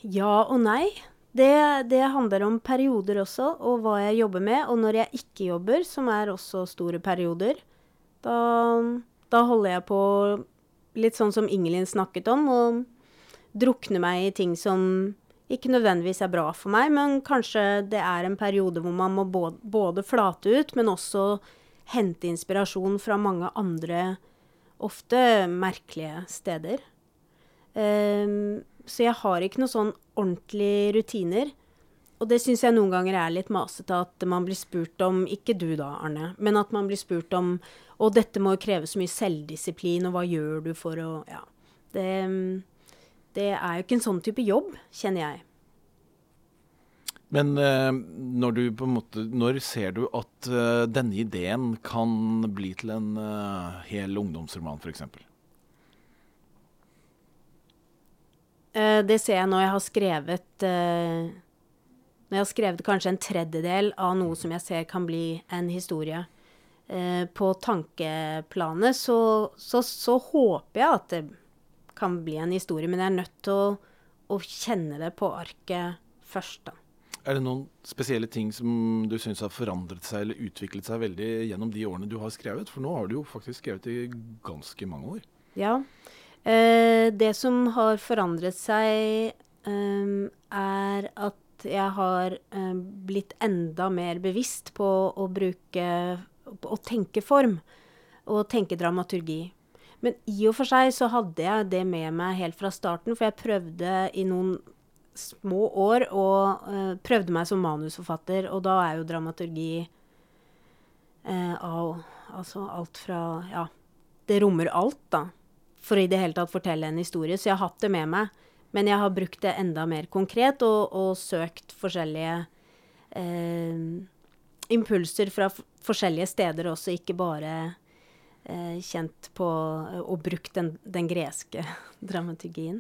ja og nei. Det, det handler om perioder også, og hva jeg jobber med. Og når jeg ikke jobber, som er også store perioder, da, da holder jeg på litt sånn som Ingelin snakket om, og drukner meg i ting som ikke nødvendigvis er bra for meg, men kanskje det er en periode hvor man må både, både flate ut, men også hente inspirasjon fra mange andre, ofte merkelige steder. Um, så jeg har ikke noen sånn ordentlige rutiner. Og det syns jeg noen ganger er litt masete, at man blir spurt om Ikke du da, Arne, men at man blir spurt om Og dette må jo kreve så mye selvdisiplin, og hva gjør du for å Ja. Det, det er jo ikke en sånn type jobb, kjenner jeg. Men eh, når du på en måte Når ser du at eh, denne ideen kan bli til en eh, hel ungdomsroman, f.eks.? Uh, det ser jeg når jeg har skrevet Når jeg har skrevet kanskje en tredjedel av noe som jeg ser kan bli en historie. På tankeplanet så, så, så håper jeg at det kan bli en historie, men jeg er nødt til å, å kjenne det på arket først, da. Er det noen spesielle ting som du syns har forandret seg eller utviklet seg veldig gjennom de årene du har skrevet? For nå har du jo faktisk skrevet i ganske mange år. Ja. Eh, det som har forandret seg, eh, er at jeg har eh, blitt enda mer bevisst på å bruke Å tenke form. Og tenke dramaturgi. Men i og for seg så hadde jeg det med meg helt fra starten, for jeg prøvde i noen små år og uh, prøvde meg som manusforfatter, og da er jo dramaturgi uh, av Altså alt fra Ja, det rommer alt, da for i det hele tatt fortelle en historie. Så jeg har hatt det med meg. Men jeg har brukt det enda mer konkret og, og søkt forskjellige uh, impulser fra forskjellige steder også, ikke bare kjent på og brukt den, den greske [LAUGHS] dramaturgien.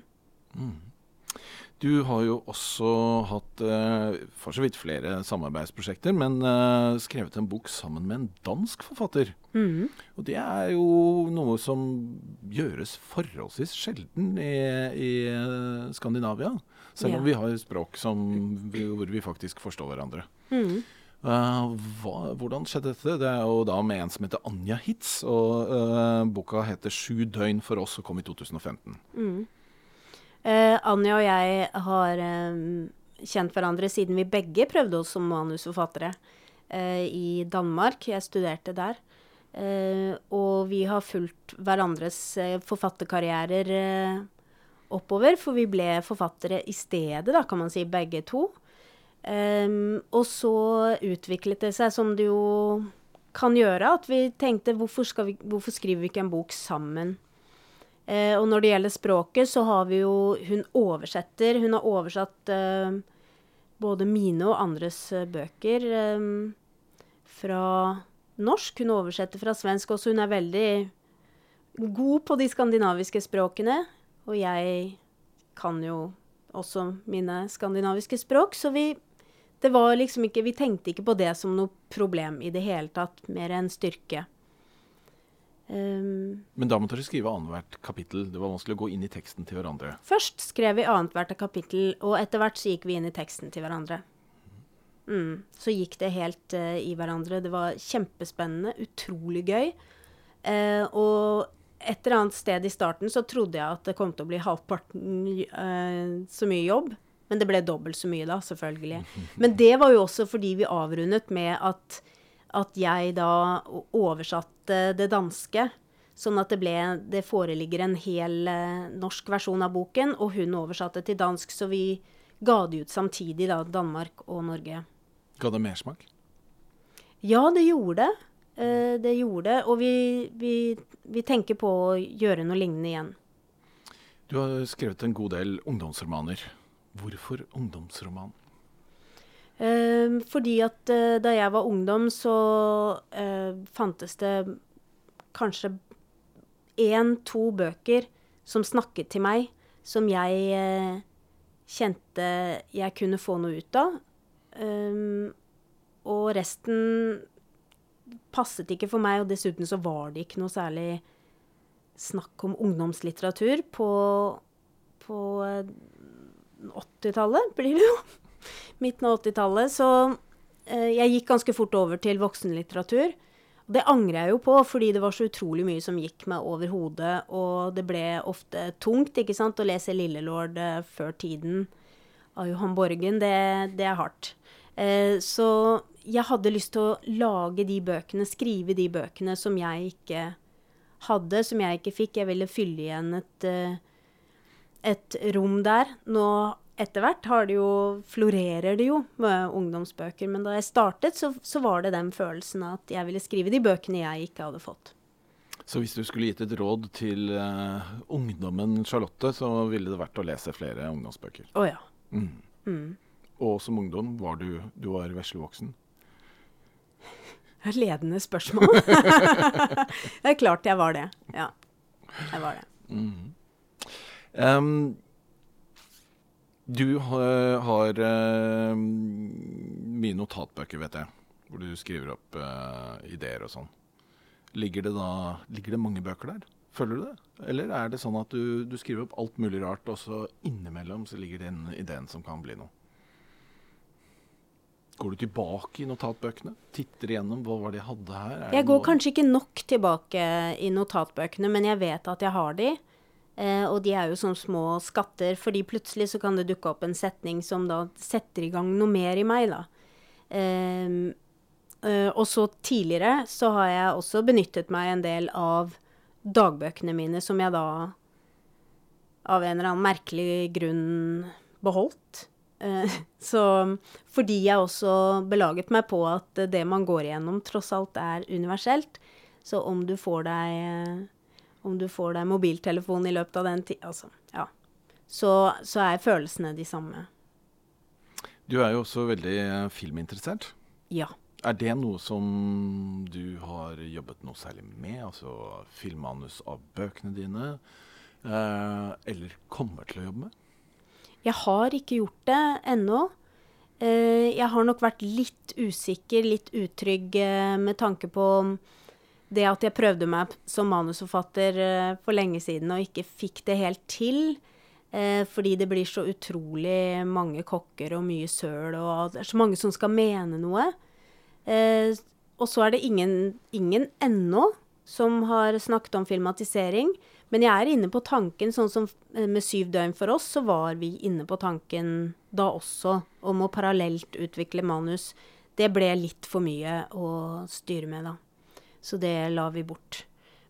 Du har jo også hatt eh, for så vidt flere samarbeidsprosjekter, men eh, skrevet en bok sammen med en dansk forfatter. Mhm. Og det er jo noe som gjøres forholdsvis sjelden i, i eh, Skandinavia. Selv om Ja. vi har språk som hvor vi faktisk forstår hverandre. Mhm. Uh, hva, hvordan skjedde dette? Det er jo da med en som heter Anja Hitz. Og uh, boka heter 'Sju døgn for oss' og kom i 2015. Mm. Uh, Anja og jeg har um, kjent hverandre siden vi begge prøvde oss som manusforfattere i Danmark. Jeg studerte der. og vi har fulgt hverandres forfatterkarrierer oppover, for vi ble forfattere i stedet, da, kan man si, begge to. Um, og så utviklet det seg, som det jo kan gjøre, at vi tenkte hvorfor, vi, hvorfor skriver vi ikke en bok sammen? Uh, og når det gjelder språket, så har vi jo Hun oversetter. Hun har oversatt eh, både mine og andres uh, bøker eh, fra norsk. Hun oversetter fra svensk også. Hun er veldig god på de skandinaviske språkene. Og jeg kan jo også mine skandinaviske språk, så vi det var liksom ikke Vi tenkte ikke på det som noe problem i det hele tatt, mer enn styrke. Um, Men da måtte dere skrive annethvert kapittel? Det var vanskelig å gå inn i teksten til hverandre? Først skrev vi annethvert kapittel, og etter hvert så gikk vi inn i teksten til hverandre. Mm, så gikk det helt uh, i hverandre. Det var kjempespennende, utrolig gøy. Uh, og et eller annet sted i starten så trodde jeg at det kom til å bli halvparten uh, så mye jobb. Men det ble dobbelt så mye da, selvfølgelig. [LAUGHS] Men det var jo også fordi vi avrundet med at, at jeg da oversatte det danske. Sånn at det, ble, det foreligger en hel uh, norsk versjon av boken, og hun oversatte til dansk. Så vi ga det ut samtidig, da, Danmark og Norge. Ga det mersmak? Ja, det gjorde det. Uh, det gjorde det. Og vi, vi, vi tenker på å gjøre noe lignende igjen. Du har skrevet en god del ungdomsromaner. Hvorfor ungdomsroman? Eh, fordi at eh, da jeg var ungdom, så eh, fantes det kanskje én-to bøker som snakket til meg, som jeg eh, kjente jeg kunne få noe ut av. Eh, og resten passet ikke for meg, og dessuten så var det ikke noe særlig snakk om ungdomslitteratur på, på 80-tallet, blir det jo. Midten av 80-tallet. Så eh, jeg gikk ganske fort over til voksenlitteratur. Og det angrer jeg jo på, fordi det var så utrolig mye som gikk meg over hodet. Og det ble ofte tungt ikke sant, å lese 'Lillelord' eh, før tiden av Johan Borgen. Det, det er hardt. Eh, så jeg hadde lyst til å lage de bøkene, skrive de bøkene som jeg ikke hadde, som jeg ikke fikk. Jeg ville fylle igjen et uh, et rom der. Nå etter hvert har det jo, florerer det jo med ungdomsbøker, men da jeg startet, så, så, var det den følelsen at jeg ville skrive de bøkene jeg ikke hadde fått. Så hvis du skulle gitt et råd til uh, ungdommen Charlotte, så ville det vært å lese flere ungdomsbøker? Å oh, ja. Mm. Mm. Og som ungdom, var du, du var veslevoksen? Ledende spørsmål. [LAUGHS] det er klart jeg var det. Ja, jeg var det. Mm. Um, du har, har uh, mye notatbøker, vet jeg, hvor du skriver opp uh, ideer og sånn. Ligger det da ligger det mange bøker der? Føler du det? Eller er det sånn at du, du skriver opp alt mulig rart, og så innimellom så ligger den ideen som kan bli noe? Går du tilbake i notatbøkene? Titter igjennom hva var det jeg hadde her? jeg går kanskje ikke nok tilbake i notatbøkene, men jeg vet at jeg har de. Eh, og de er jo som små skatter, fordi plutselig så kan det dukke opp en setning som da setter i gang noe mer i meg, da. Eh, eh, og så tidligere så har jeg også benyttet meg en del av dagbøkene mine, som jeg da av en eller annen merkelig grunn beholdt. Eh, [LAUGHS] så fordi jeg også belaget meg på at det man går igjennom, tross alt er universelt. Så om du får deg om du får deg mobiltelefon i løpet av den tida, altså, ja. så, så, er følelsene de samme. Du er jo også veldig eh, filminteressert. Ja. Er det noe som du har jobbet noe særlig med? Altså filmmanus av bøkene dine? Eh, eller kommer til å jobbe med? Jeg har ikke gjort det ennå. Eh, jeg har nok vært litt usikker, litt utrygg eh, med tanke på det at jeg prøvde meg som manusforfatter uh, for lenge siden og ikke fikk det helt til, uh, fordi det blir så utrolig mange kokker og mye søl, og det er så mange som skal mene noe. Eh, og så er det ingen, ingen ennå som har snakket om filmatisering. Men jeg er inne på tanken, sånn som eh, med Syv døgn for oss, så var vi inne på tanken da også om å parallelt utvikle manus. Det ble litt for mye å styre med, da. Så det la vi bort.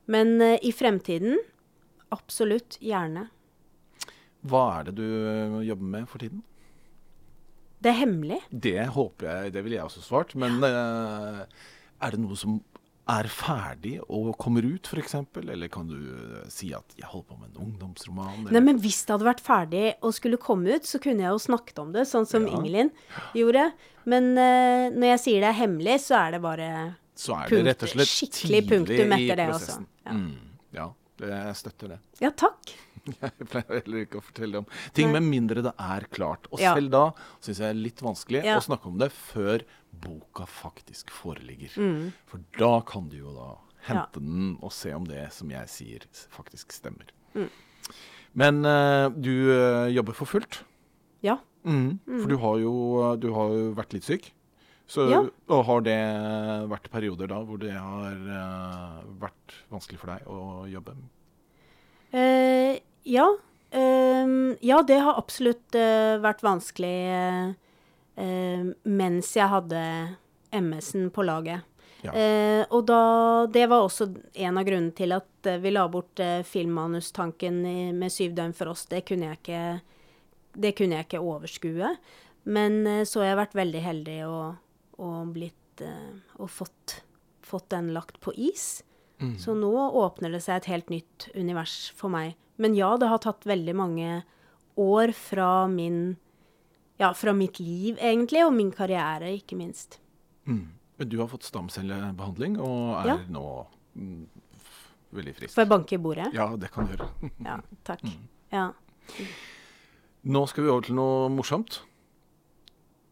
Men uh, i fremtiden absolutt gjerne. Hva er det du eh, jobber med for tiden? Det er hemmelig. Det håper jeg, det ville jeg også svart. Men uh, er det noe som er ferdig og kommer ut, f.eks.? Eller kan du uh, si at 'jeg holder på med en ungdomsroman'? Eller? Nei, men Hvis det hadde vært ferdig og skulle komme ut, så kunne jeg jo snakket om det, sånn som Ja. Ingelin gjorde. Men uh, når jeg sier det er hemmelig, så er det bare Så er det rett og slett skikkelig tidlig punktum etter det også. Ja. Mm, ja, jeg støtter det. Ja, takk. [LAUGHS] Jeg pleier heller ikke å fortelle om ting med mindre det er klart. Og Ja. selv da syns jeg det er litt vanskelig Ja. å snakke om det før boka faktisk foreligger. Mm. For da kan du jo da hente den og se om det som jeg sier, faktisk stemmer. Mm. Men uh, du uh, jobber for fullt. Ja. Mm. For du har, jo, du har jo vært litt syk. Så, Ja. Og har det vært perioder da hvor det har uh, vært vanskelig for deg å jobbe? Uh, ja. Uh, ja, det har absolutt eh, vært vanskelig mens jeg hadde MS-en på laget. Ja. Og da Det var også en av grunnene til at vi la bort filmmanustanken i, med Syv døgn for oss. Det kunne jeg ikke, det kunne jeg ikke overskue. Men så har jeg vært veldig heldig og, og blitt eh, Og fått, fått den lagt på is. Mm. Så nå åpner det seg et helt nytt univers for meg. Men ja, det har tatt veldig mange år fra min Ja, fra mitt liv, egentlig, og min karriere, ikke minst. Mm. Men du har fått stamcellebehandling og er Ja. nå mm, veldig frisk. Får jeg banke i bordet? Ja, det kan du gjøre. Ja, takk. Mm. Ja. Nå skal vi over til noe morsomt.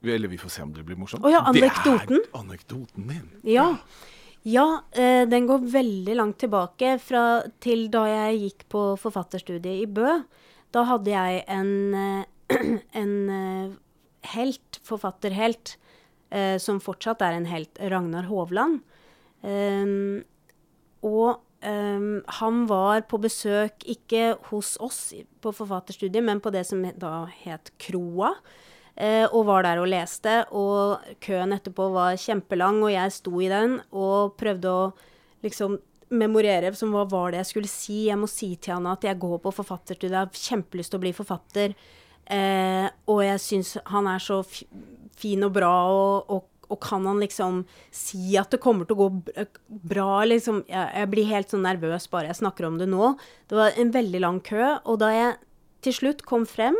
Eller vi får se om det blir morsomt. Oh ja, anekdoten. Det er anekdoten din. Ja, ja eh, den går veldig langt tilbake fra, til da jeg gikk på forfatterstudiet i Bø. Da hadde jeg en, eh, [CLEARS THROAT] en eh, helt, forfatterhelt, eh, som fortsatt er en helt, Ragnar Hovland. Um, og um, han var på besøk ikke hos oss på forfatterstudiet, men på det som da het Kroa. Eh, og var der og leste, og køen etterpå var kjempelang, og jeg sto i den og prøvde å liksom memorere som hva var det jeg skulle si. Jeg må si til han at jeg går på forfatterstudiet, jeg har kjempelyst til å bli forfatter. Eh, og jeg syns han er så fi- fin og bra, og, og, og kan han liksom si at det kommer til å gå bra, liksom. Jeg, jeg blir helt sånn nervøs bare jeg snakker om det nå. Det var en veldig lang kø, og da jeg til slutt kom frem,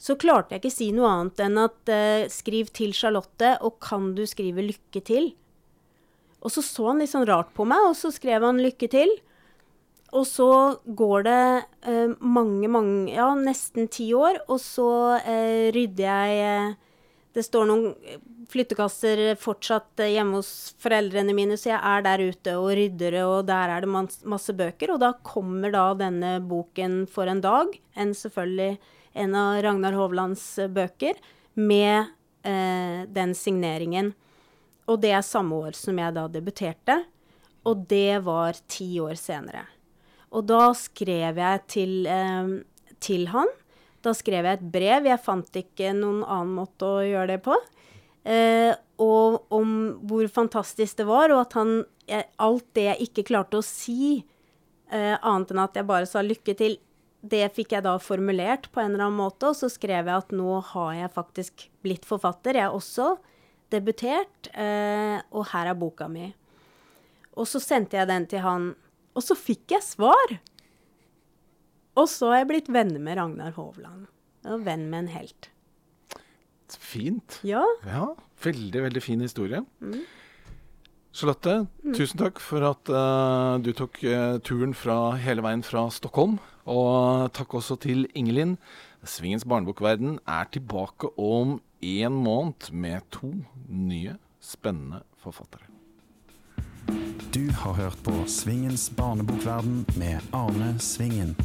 så klarte jeg ikke si noe annet enn at eh, skriv til Charlotte, og kan du skrive lykke til? Og så så han litt sånn rart på meg, og så skrev han lykke til. Og så går det eh, mange, mange, ja, nesten ti år, og så eh, rydder jeg eh, Det står noen flyttekasser fortsatt eh, hjemme hos foreldrene mine, så jeg er der ute og rydder, og der er det masse bøker. Og da kommer da denne boken for en dag, en selvfølgelig en av Ragnar Hovlands eh, bøker, med eh, den signeringen. Og det er samme år som jeg da debuterte, og det var ti år senere. Og da skrev jeg til, eh, til han. Da skrev jeg et brev. Jeg fant ikke noen annen måte å gjøre det på. Eh, og om hvor fantastisk det var, og at han jeg, Alt det jeg ikke klarte å si, eh, annet enn at jeg bare sa lykke til, det fikk jeg da formulert på en eller annen måte, og så skrev jeg at nå har jeg faktisk blitt forfatter. Jeg er også debutert, eh, og her er boka mi. Og så sendte jeg den til han, og så fikk jeg svar. Og så har jeg blitt venner med Ragnar Hovland. Og venn med en helt. Fint. Ja, Ja, veldig, veldig fin historie. Mm. Charlotte, tusen takk for at uh, du tok uh, turen fra hele veien fra Stockholm. Og takk også til Ingelin. Svingens barnebokverden er tilbake om en måned med to nye, spennende forfattere. Du har hørt på Svingens barnebokverden med Arne Svingen.